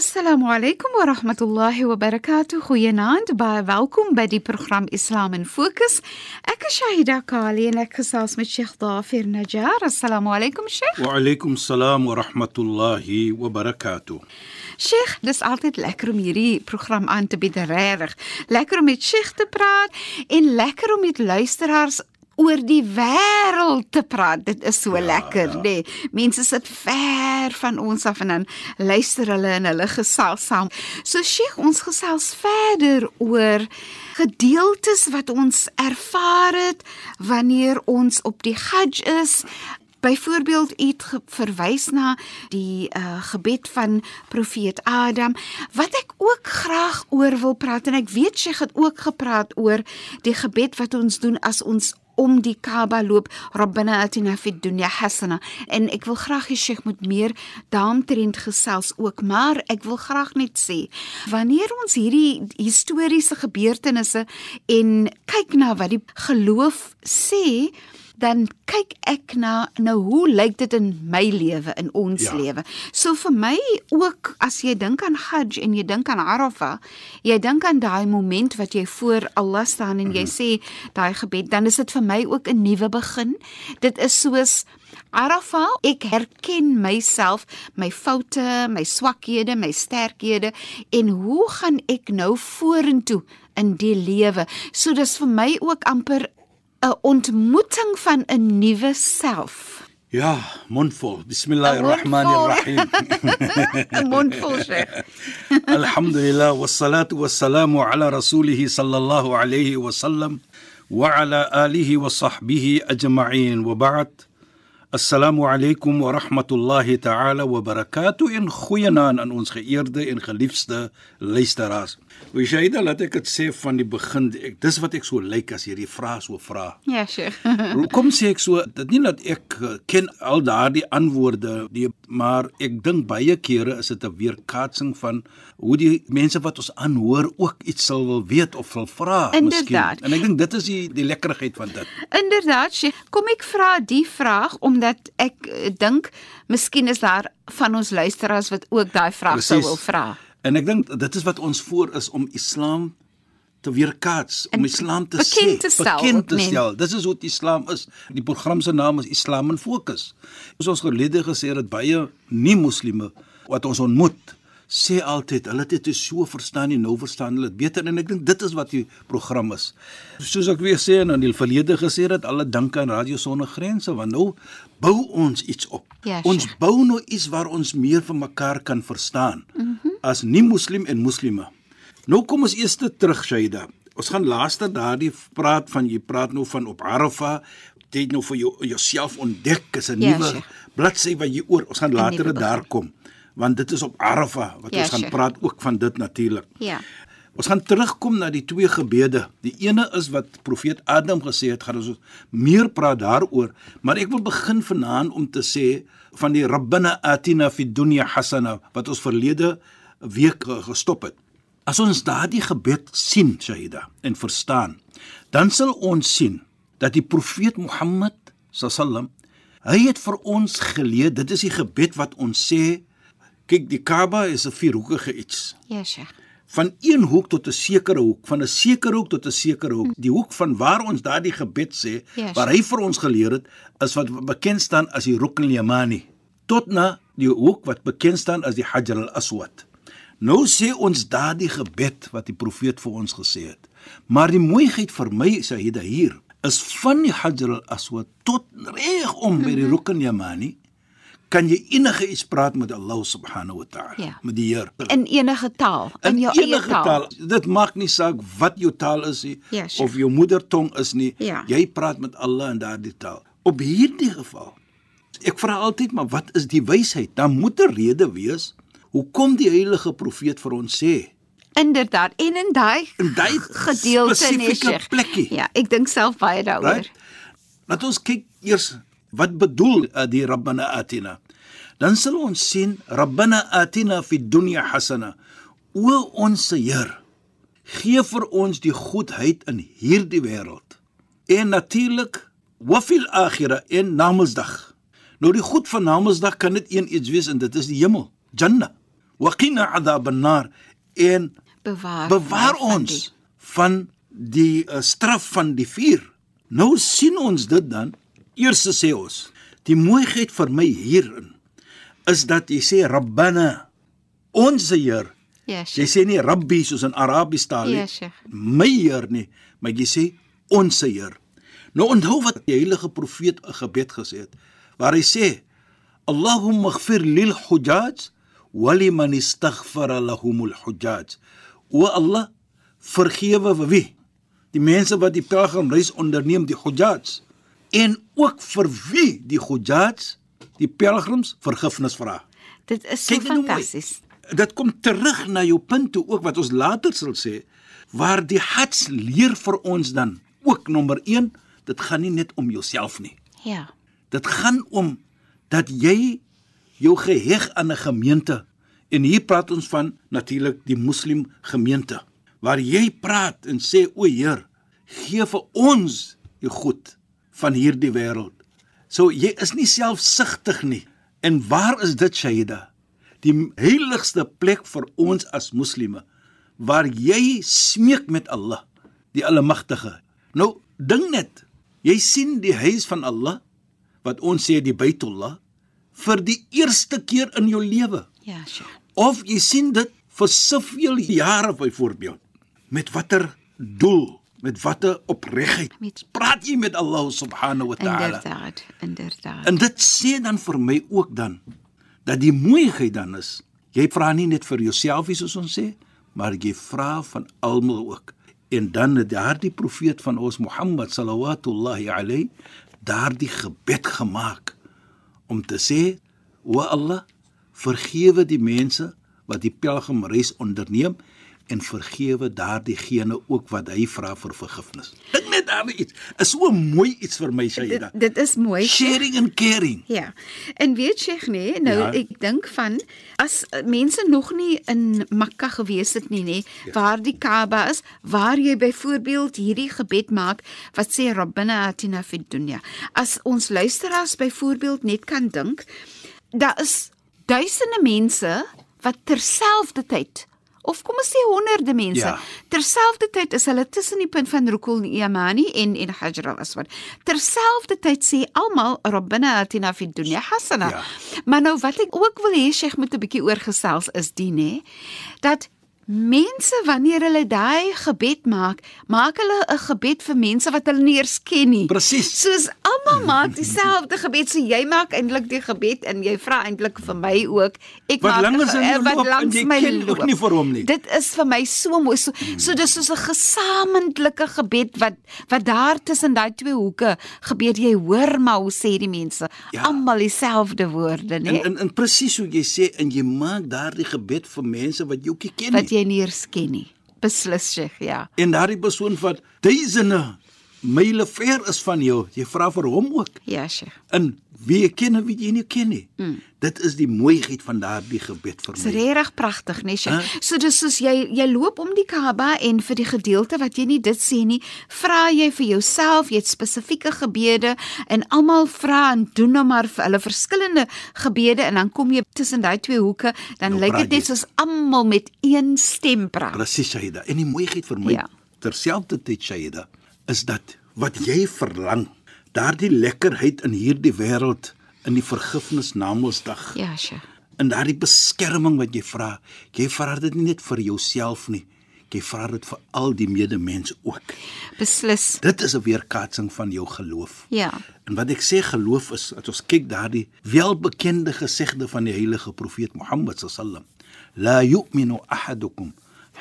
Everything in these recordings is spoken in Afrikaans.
Assalamu alaykum wa rahmatullahi wa barakatuh. Goeienaand, baie welkom by die program Islam in Fokus. Ek is Shahida Kali en ek gesels met Sheikh Dafir Najjar. Assalamu alaykum Sheikh. Wa alaykum salaam wa rahmatullahi wa barakatuh. Sheikh, dis altyd lekker om hierdie program aan te bied, regtig. Lekker om met Sheikh te praat en lekker om met luisteraars oor die wêreld te praat. Dit is so ja, lekker, ja. nee. Mense sit ver van ons af en dan luister hulle en hulle gesels saam. So Sheikh, ons gesels verder oor gedeeltes wat ons ervaar het wanneer ons op die Hajj is. Byvoorbeeld het verwys na die uh, gebed van profeet Adam wat ek ook graag oor wil praat en ek weet sy het ook gepraat oor die gebed wat ons doen as ons om die Kaaba loop Rabbana atina fid dunya hasana. En ek wil graag hê Sheikh moet meer daaromtrent gesels ook maar ek wil graag net sê wanneer ons hierdie historiese gebeurtenisse en kyk na wat die geloof sê dan kyk ek na nou hoe lyk dit in my lewe in ons ja. lewe. So vir my ook as jy dink aan Hajj en jy dink aan Arafah, jy dink aan daai moment wat jy voor Allah staan en jy mm -hmm. sê daai gebed, dan is dit vir my ook 'n nuwe begin. Dit is soos Arafah, ek herken myself, my foute, my swakhede, my sterkhede en hoe gaan ek nou vorentoe in die lewe? So dis vir my ook amper 'n ontmoeting van 'n nuwe self. Ja, mondvol. Bismillahirrahmanirrahim. mondvol sê. Alhamdulillah wassalatu wassalamu ala rasulih sallallahu alayhi wa sallam wa ala alihi wa sahbihi ajma'in wa ba'd. Assalamu alaykum wa rahmatullahi ta'ala wa barakatuh in goeie naam aan ons geëerde en geliefde luisteraars. Wie sê dit laat ek dit sê van die begin ek dis wat ek so lyk as hierdie vrae so vra. Ja, sure. Kom sê ek so dit nie dat ek uh, ken al daardie antwoorde die maar ek dink baie kere is dit 'n weerkaatsing van hoe die mense wat ons aanhoor ook iets sal wil weet of wil vra miskien. En ek dink dit is die die lekkerigheid van dit. Inderdaad, sê, kom ek vra die vraag omdat ek uh, dink miskien is daar van ons luisteraars wat ook daai vraag Precies. sou wil vra. En ek dink dit is wat ons voor is om Islam te weerkaats, om Islam te bekend sê, te stel, bekend te stel. Dis is wat Islam is. Die program se naam is Islam in Fokus. Ons gelede gesê het baie nie-moslime wat ons ontmoet sê altyd hulle het dit so verstaan nie nou verstaan hulle dit beter en ek dink dit is wat die program is. Soos ek weer sê en in die verlede gesê het alle dank aan Radio Sonder Grense want nou bou ons iets op. Ja, ons bou nou iets waar ons meer van mekaar kan verstaan mm -hmm. as nie moslim en moslime. Nou kom ons eers terug Shaida. Ons gaan laaste daardie praat van jy praat nou van op Arafah dit nou vir jou jouself ontdek is 'n ja, nuwe bladsy wat jy oor ons gaan later daar kom want dit is op Arafah wat ja, ons gaan sure. praat ook van dit natuurlik. Ja. Ons gaan terugkom na die twee gebede. Die ene is wat profeet Adam gesê het, gaan ons meer praat daaroor, maar ek wil begin vanaand om te sê van die Rabbana atina fid dunya hasana wat ons verlede week gestop het. As ons daardie gebed sien, Shahida, en verstaan, dan sal ons sien dat die profeet Mohammed sallam hy het vir ons geleer, dit is die gebed wat ons sê Kyk, die Kaaba is 'n vierhoekige iets. Ja, Sheikh. Van een hoek tot 'n sekere hoek, van 'n sekere hoek tot 'n sekere hoek. Die hoek van waar ons daardie gebed sê, ja, waar hy vir ons geleer het, is wat bekend staan as die Rukn al-Yamani, tot na die hoek wat bekend staan as die Hajar al-Aswad. Nou sê ons daardie gebed wat die profeet vir ons gesê het. Maar die mooiheid vir my is hy hier is van die Hajar al-Aswad tot reg om by die mhm. Rukn al-Yamani kan jy enige iets praat met Allah subhanahu wa ta'ala, Ja. met die Heer. In enige taal, in, jou eie enige taal. Dit maak nie saak wat jou taal is nie Ja, sure. of jou moedertong is nie. Ja. Jy praat met Allah in daardie taal. Op hierdie geval. Ek vra altyd maar wat is die wysheid? Dan moet 'n rede wees hoekom die heilige profeet vir ons sê Inderdaad. En in daai in daai gedeelte nee, spesifieke Sheikh. plekkie. Ja, ek dink self baie daaroor. Right? Laat ons kyk eers wat bedoel uh, die Rabbana Atina. Dan sal ons sien Rabbana Atina fi dunya hasana. O ons Heer, gee vir ons die goedheid in hierdie wêreld. En natuurlik wa fil akhirah en namelsdag. Nou die goed van namelsdag kan dit een iets wees en dit is die hemel, Jannah. Wa qina adhaban nar en Bewaar bewaar my van ons die- van die uh, straf van die vuur. Nou sien ons dit dan. Eers sê ons, die mooiheid vir my hierin is dat jy sê Rabbana, ons Heer. Ja, Jy sê nie Rabbi soos in Arabies taal nie. Ja, Sheikh. My Heer nie, maar jy sê ons Heer. Nou onthou wat die heilige profeet 'n gebed gesê het waar hy sê Allahumma ighfir lil hujaj wa liman istaghfara lahumul hujaj. O Allah, vergewe vir wie? Die mense wat die pelgrimreis onderneem, die hujaj. En ook vir wie die hujaj, die pelgrims vergifnis vra. Dit is so fantasties. Dit kom terug na jou punt toe ook wat ons later sal sê waar die hats leer vir ons dan ook nommer 1 dit gaan nie net om jouself nie Ja. dit gaan om dat jy jou geheg aan 'n gemeente en hier praat ons van natuurlik die moslim gemeente waar jy praat en sê o Heer gee vir ons die goed van hierdie wêreld so jy is nie selfsugtig nie. En waar is dit Shaida? Die heiligste plek vir ons as moslime waar jy smeek met Allah die almagtige. Nou ding net jy sien die huis van Allah wat ons sê die Baitullah vir die eerste keer in jou lewe. Ja, Sheikh. of jy sien dit vir soveel jare byvoorbeeld. Met watter doel met watter opregtheid praat jy met Allah subhanahu wa ta'ala Inderdaad, inderdaad. en dit sê dan vir my ook dan dat die mooiheid dan is jy vra nie net vir jouself nie soos ons sê maar jy vra van almal ook en dan het daardie profeet van ons Mohammed sallallahu alayhi daardie gebed gemaak om te sê o Allah vergewe die mense wat die pelgrimreis onderneem en vergewe daardiegene ook wat hy vra vir vergifnis. Dink net aan iets. Is so mooi iets vir my dit, Shaida. dit is mooi. Sharing and caring. Ja. En weet jy nee, nou Ja. ek dink van as uh, mense nog nie in Mekka gewees het nie, nê, ja. waar die Kaaba is, waar jy byvoorbeeld hierdie gebed maak wat sê Rabbana atina fid dunya. As ons luisteraars byvoorbeeld net kan dink, daar is duisende mense wat terselfdertyd of kom ons sê honderde mense Ja. terselfdertyd is hulle tussen die punt van Rukul Yamani en en Hajar al-Aswad terselfdertyd sê almal Rabbana atina fid dunya hasana Ja. maar nou wat ek ook wil hê Sheikh moet 'n bietjie oorgesels is die nê dat mense wanneer hulle daai gebed maak maak hulle 'n gebed vir mense wat hulle nie eers ken nie Presies. soos almal maak dieselfde gebed so jy maak eintlik die gebed en jy vra eintlik vir my ook ek Wat maak wat loop en langs jy my loop. nie vir hom nie. Dit is vir my so mooi. So so dis soos 'n gesamentlike gebed wat wat daar tussen daai twee hoeke gebeur. Jy hoor maar hoe sê die mense Ja. almal dieselfde woorde, En né? en, en presies hoe jy sê en jy maak daardie gebed vir mense wat jy ook nie ken Wat nie. Jy nie eers ken nie. Beslis Sheikh, ja. En daardie persoon wat duisende myle ver is van jou, jy vra vir hom ook. Ja, Sheikh. In wie jy ken en wie jy nie ken nie. Mm. Dit is die mooiheid van daardie gebed vir Dis my. regtig pragtig, né, Sheikh? Hæ? So dis soos jy jy loop om die Kaaba en vir die gedeelte wat jy nie dit sê nie, vra jy vir jouself, jy het spesifieke gebede en almal vra en doen nou maar vir hulle verskillende gebede en dan kom jy tussen daai twee hoeke, dan Nou lyk dit net soos almal met een stem praat. Presies Shaida. En die mooiheid vir my Ja. terselfdertyd Shaida is dat wat jy verlang, daardie lekkerheid in hierdie wêreld in die vergifnis namelsdag. Ja, Sheikh. in daardie beskerming wat jy vra, jy vra dit nie net vir jouself nie. jy vra dit vir al die medemens ook. Beslis. Dit is 'n weerkaatsing van jou geloof. Ja. En wat ek sê geloof is, as ons kyk daardie welbekende gesegde van die heilige profeet Mohammed sallam, la yu'minu ahadukum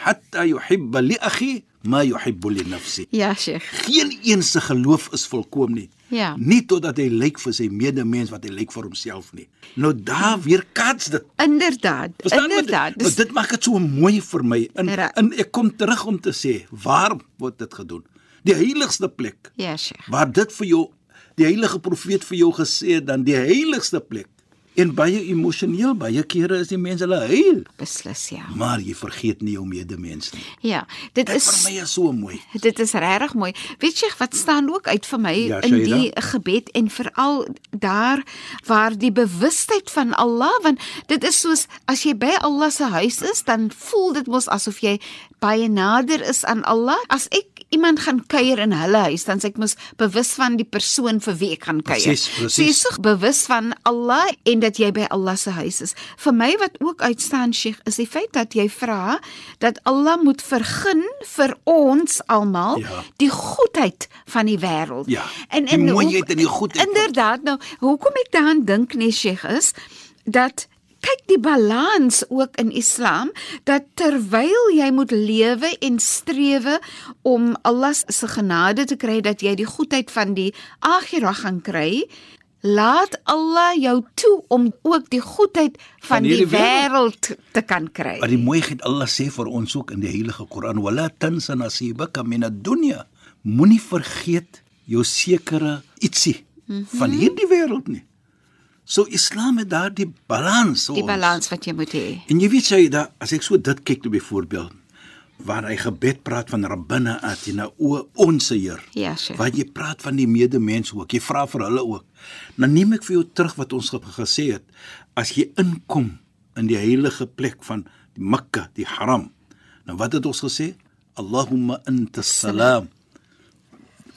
hatta yuhibba li akhi ma yuhibbu li nafsi. Ja, Sheikh. Geen een se geloof is volkom nie. Ja. Nie totdat hy lyk vir sy medemens wat hy lyk vir homself nie. Nou daar weer kaats dit. Inderdaad. Verstaan? Inderdaad. Dus, dit maak dit so mooi vir my. En, Ra- en ek kom terug om te sê, waarom word dit gedoen? Die heiligste plek Ja, Sheikh. waar dit vir jou die heilige profeet vir jou gesê het dan die heiligste plek. En baie emosioneel, baie kere is die mense hulle huil, Beslis, ja. maar jy vergeet nie jou medemens nie. Ja, dit Dit is vir my is so mooi. Dit is regtig mooi. Weet jy wat staan ook uit vir my Ja, in die gebed en veral daar waar die bewustheid van Allah want dit is soos as jy by Allah se huis is dan voel dit mos asof jy baie nader is aan Allah. As ek iemand gaan kuier in hulle huis dan sê ek mos bewus van die persoon vir wie ek gaan kuier. Presies, So jy is presies. so bewus van Allah en dat jy by Allah se huis is. Vir my wat ook uitstaan Sheikh is die feit dat jy vra dat Allah moet vergun vir ons almal Ja. die goedheid van die wêreld. Ja, die mooiheid en die goedheid Inderdaad, nou hoekom ek daaraan dink nee Sheikh is dat kyk die balans ook in Islam dat terwyl jy moet lewe en strewe om Allah se genade te kry dat jy die goedheid van die akhirah gaan kry laat Allah jou toe om ook die goedheid van, Van die wêreld te kan kry. Maar die mooiheid Allah sê vir ons ook in die heilige Koran, "Wala tansa nasibaka min ad-dunya." Moenie vergeet jou sekere ietsie mm. -hmm. van hierdie wêreld nie. So Islam het daardie balans. vir die balans wat jy moet hê. En jy weet jy da as ek so dit kyk toe byvoorbeeld waar hy gebed praat van Rabbana atina o ons Heer. Ja, Sheikh. Waar jy praat van die medemens ook. Jy vra vir hulle ook. Dan neem ek vir jou terug wat ons ge- gesê het. As jy inkom in die heilige plek van die Mekka, die Haram. Nou wat het ons gesê? Allahumma anta salam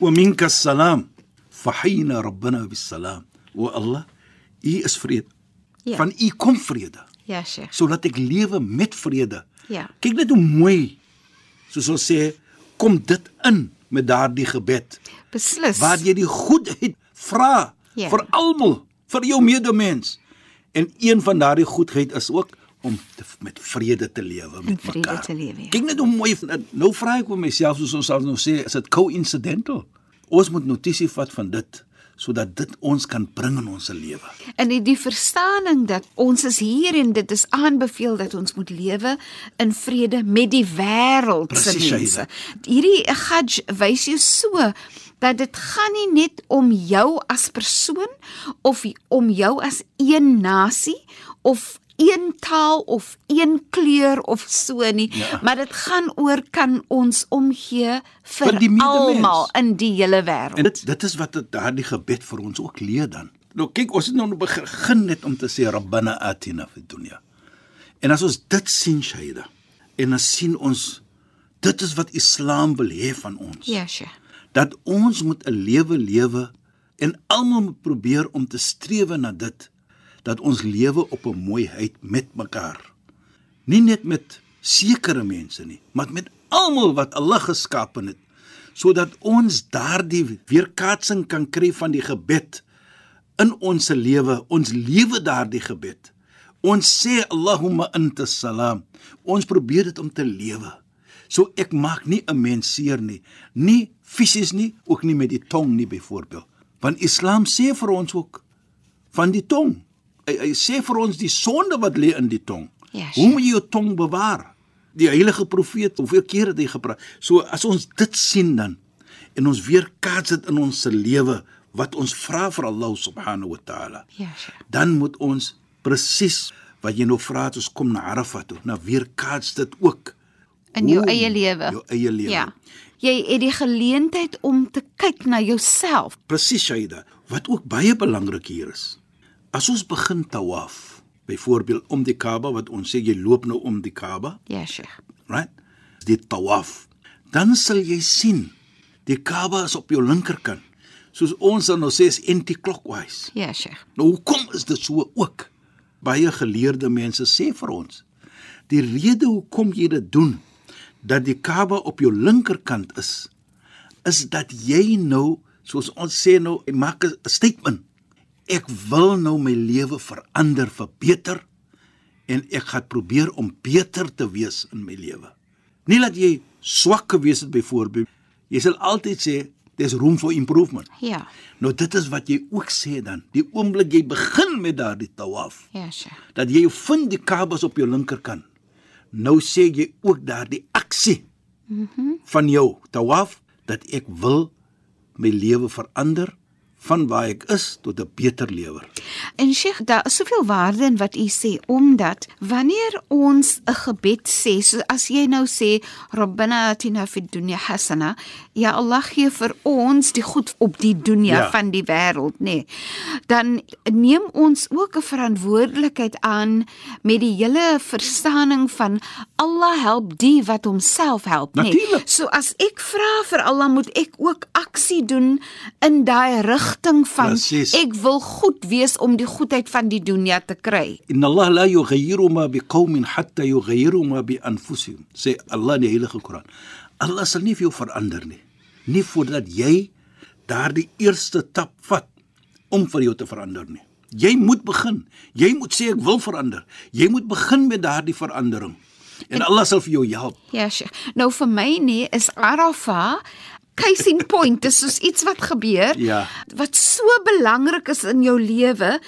wa minka salam. Fahina rabbana bis salam. O Allah, U is vrede. Ja. Van U kom vrede Ja, Sheikh. sodat ek lewe met vrede. Ja. Kyk net hoe mooi soos ons sê, kom dit in met daardie gebed Beslis. waar jy die goedheid vra Ja. vir almal, vir jou medemens. En een van daardie goedheid is ook om te, met vrede te lewe met vrede mekaar. te lewe, ja. Kyk net hoe mooi nou vra ek vir myself soos ons sal nou sê, is dit coincidental? Ons moet notisie vat van dit sodat dit ons kan bring in ons lewe. En die, die verstaaning dat ons is hier en dit is aanbeveel dat ons moet lewe in vrede met die wêreld se mense. Hierdie Hajj wys jou so dat dit gaan nie net om jou as persoon of om jou as een nasie of een taal of een kleur of so nie, Ja. maar dit gaan oor kan ons omgee Vir vir almal in die hele wêreld. En dit dit is wat daardie gebed vir ons ook leer dan. Nou kyk, ons het nou begin net om te sê Rabbana atina fid dunya. En as ons dit sien Shaida, en dan sien ons dit is wat Islam wil hê van ons. Ja, sure. Dat ons moet 'n lewe lewe en almal moet probeer om te strewe na dit dat ons lewe op 'n mooiheid met mekaar. Nie net met sekere mense nie, maar met almal wat Allah geskaap het sodat ons daardie weerkaatsing kan kry van die gebed in ons lewe. Ons lewe daardie gebed. Ons sê Allahumma anta salam. Ons probeer dit om te lewe. So ek maak nie 'n mens seer nie, nie fisies nie, ook nie met die tong nie byvoorbeeld. Want Islam sê vir ons ook van die tong. Hy, hy sê vir ons die sonde wat lê in die tong. Ja, Hoe moet jy jou tong bewaar? Die heilige profeet, hoeveel keer het hy gepraat? So as ons dit sien dan en ons weer kaats dit in ons se lewe wat ons vra vir Allah subhanahu wa taala. Ja, sure. Dan moet ons presies wat jy nou vra het ons kom na Arafat toe, nou weer kaats dit ook in jou Hoe? eie lewe. Jou eie lewe. Ja. Jy het die geleentheid om te kyk na jouself. Presies Shaida, wat ook baie belangrik hier is. As ons begin tawaf, byvoorbeeld om die Kaaba wat ons sê jy loop nou om die Kaaba, Ja, Sheikh. right? Die tawaf. Dan sal jy sien die Kaaba is op jou linkerkant. Soos ons dan nou sê is anti-clockwise. Ja, Sheikh. Nou hoekom is dit so ook? Baie geleerde mense sê vir ons, die rede hoekom jy dit doen, dat die Kaaba op jou linkerkant is, is dat jy nou, soos ons sê nou, maak 'n statement. Ek wil nou my lewe verander vir beter en ek gaan probeer om beter te wees in my lewe. Nie dat jy swak gewees het byvoorbeeld. Jy sal altyd sê there's room for improvement. Ja. Nou dit is wat jy ook sê dan. Die oomblik jy begin met daardie tawaf, Ja, Sheikh. dat jy vind die Kaabas op jou linkerkant. Nou sê jy ook daardie aksie mm -hmm. van jou tawaf dat ek wil my lewe verander van waar ek is tot 'n beter lewe. En Sheikh, daar is soveel waarde in wat u sê omdat wanneer ons 'n gebed sê, so as jy nou sê Rabbana atina fid dunya hasana, ja Allah gee vir ons die goed op die dunya Ja. van die wêreld, nê. Nee, dan neem ons ook 'n verantwoordelikheid aan met die hele verstaaning van Allah help die wat homself help, nê. Nee. So as ek vra vir Allah, moet ek ook aksie doen in daai rigting van Presies. ek wil goed wees om die goedheid van die dunya te kry. Inna Allah la yughayyiru ma biqaumin hatta yughayyiru ma bi anfusihim. Sê Allah in die Heilige Koran. Allah sal nie vir jou verander nie. Nie voordat jy daardie eerste stap vat om vir jou te verander nie. Jy moet begin. Jy moet sê ek wil verander. Jy moet begin met daardie verandering. En Allah sal vir jou help. Ja, Sheikh. Nou vir my nee is Arafah case in point, dis soos iets wat gebeur Ja. wat so belangrik is in jou lewe.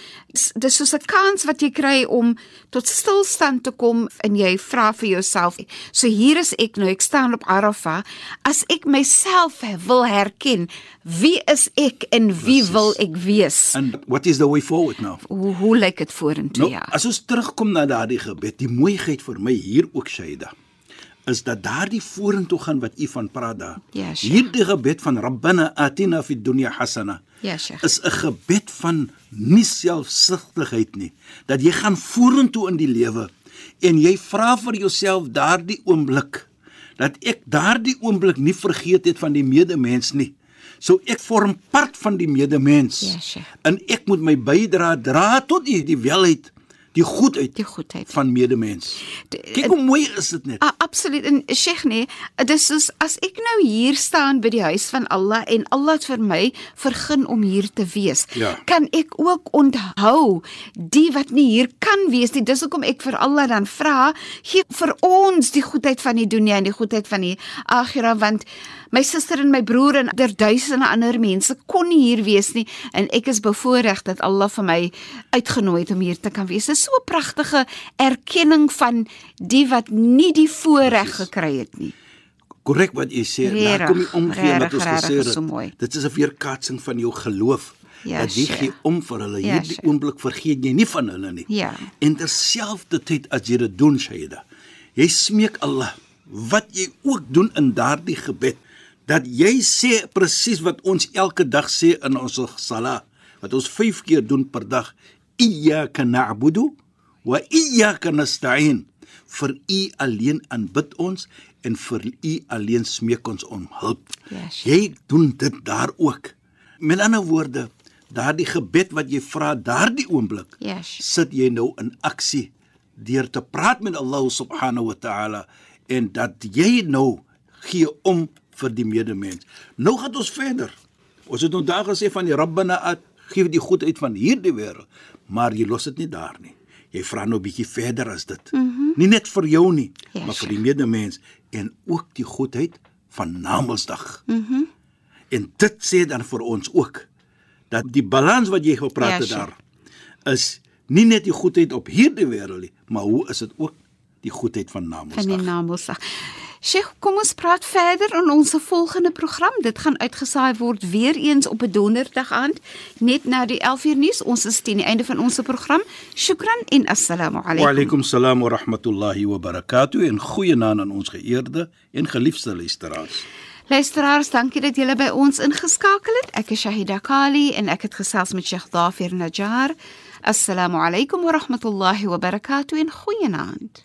Dis soos 'n kans wat jy kry om tot stilstand te kom en jy vra vir jouself. So hier is ek nou, ek staan op Arafah. As ek myself wil herken, wie is ek en wie Presies. wil ek wees? And what is the way forward now? Hoe hoe lyk dit vorentoe Nou, ja? as ons terugkom na daardie gebed, die mooiheid vir my hier ook Shaida is dat daardie vorentoe gaan wat u van praat daar. Ja, Sheikh. Hierdie gebed van Rabbana atina fid dunya hasana Ja, Sheikh. is 'n gebed van nie selfsugtigheid nie. Dat jy gaan vorentoe in die lewe en jy vra vir jouself daardie oomblik dat ek daardie oomblik nie vergeet het van die medemens nie. So ek vorm part van die medemens. Ja, Sheikh. En ek moet my bydra dra tot die, die welheid, die goedheid Die goedheid. van medemens. De- Kyk hoe mooi is dit net. Ah, absoluut. En Sheikh nee, dis soos as ek nou hier staan by die huis van Allah en Allah het vir my vergun om hier te wees, Ja. kan ek ook onthou die wat nie hier kan wees nie. Dis hoekom ek vir Allah dan vra, gee vir ons die goedheid van die dunia en die goedheid van die akhira want my suster en my broer en der duisende ander mense kon nie hier wees nie en ek is bevoorreg dat Allah vir my uitgenooi het om hier te kan wees. Dit is so 'n pragtige erkenning van die wat nie die voorreg gekry het nie. Korrek wat jy sê. Daar Regtig, kom jy omgee wat regtig, ons gesê het. so. Dit is 'n weerkaatsing van jou geloof. Ja, dat jy gee om vir hulle. Ja, Hierdie oomblik vergeet jy nie van hulle nie. Ja. En terselfdertyd as jy dit doen, Shaida, jy smeek Allah wat jy ook doen in daardie gebed dat jy sê presies wat ons elke dag sê in ons sala wat ons 5 keer doen per dag iyyaka na'budu wa iyyaka nasta'in vir u alleen aanbid ons en vir u alleen smeek ons om hulp Yes. jy doen dit daar ook met ander woorde daardie gebed wat jy vra daardie oomblik Yes. sit jy nou in aksie deur te praat met Allah subhanahu wa ta'ala en dat jy nou gee om vir die medemens. Nou gaan ons verder. Ons het nou daar gesê van die Rabbana at gee die goedheid van hierdie wêreld, maar jy los dit nie daar nie. Jy vra nou 'n bietjie verder as dit. Mm -hmm. Nie net vir jou nie, Ja, maar vir die medemens en ook die goedheid van Namedsdag. Mhm. Mm en dit sê dan vir ons ook dat die balans wat jy gepraat Ja, het sure. daar is nie net die goedheid op hierdie wêreld nie, maar hoe is dit ook die goedheid van van die Namedsdag? Sheikh, kom ons praat verder in ons volgende program. Dit gaan uitgesaai word weer eens op 'n donderdag aand net na die 11uur nuus. Ons is teen die einde van ons program. Shukran en assalamu Wa alaykum. alaykum salaam wa rahmatullahi wa barakatuh en goeienaand aan ons geëerde en geliefde luisteraars. Luisteraars, dankie dat julle by ons ingeskakel het. Ek is Shahida Kali en ek het gesels met Sheikh Dafir Najjar. Assalamu alaykum wa rahmatullahi wa barakatuh en goeienaand.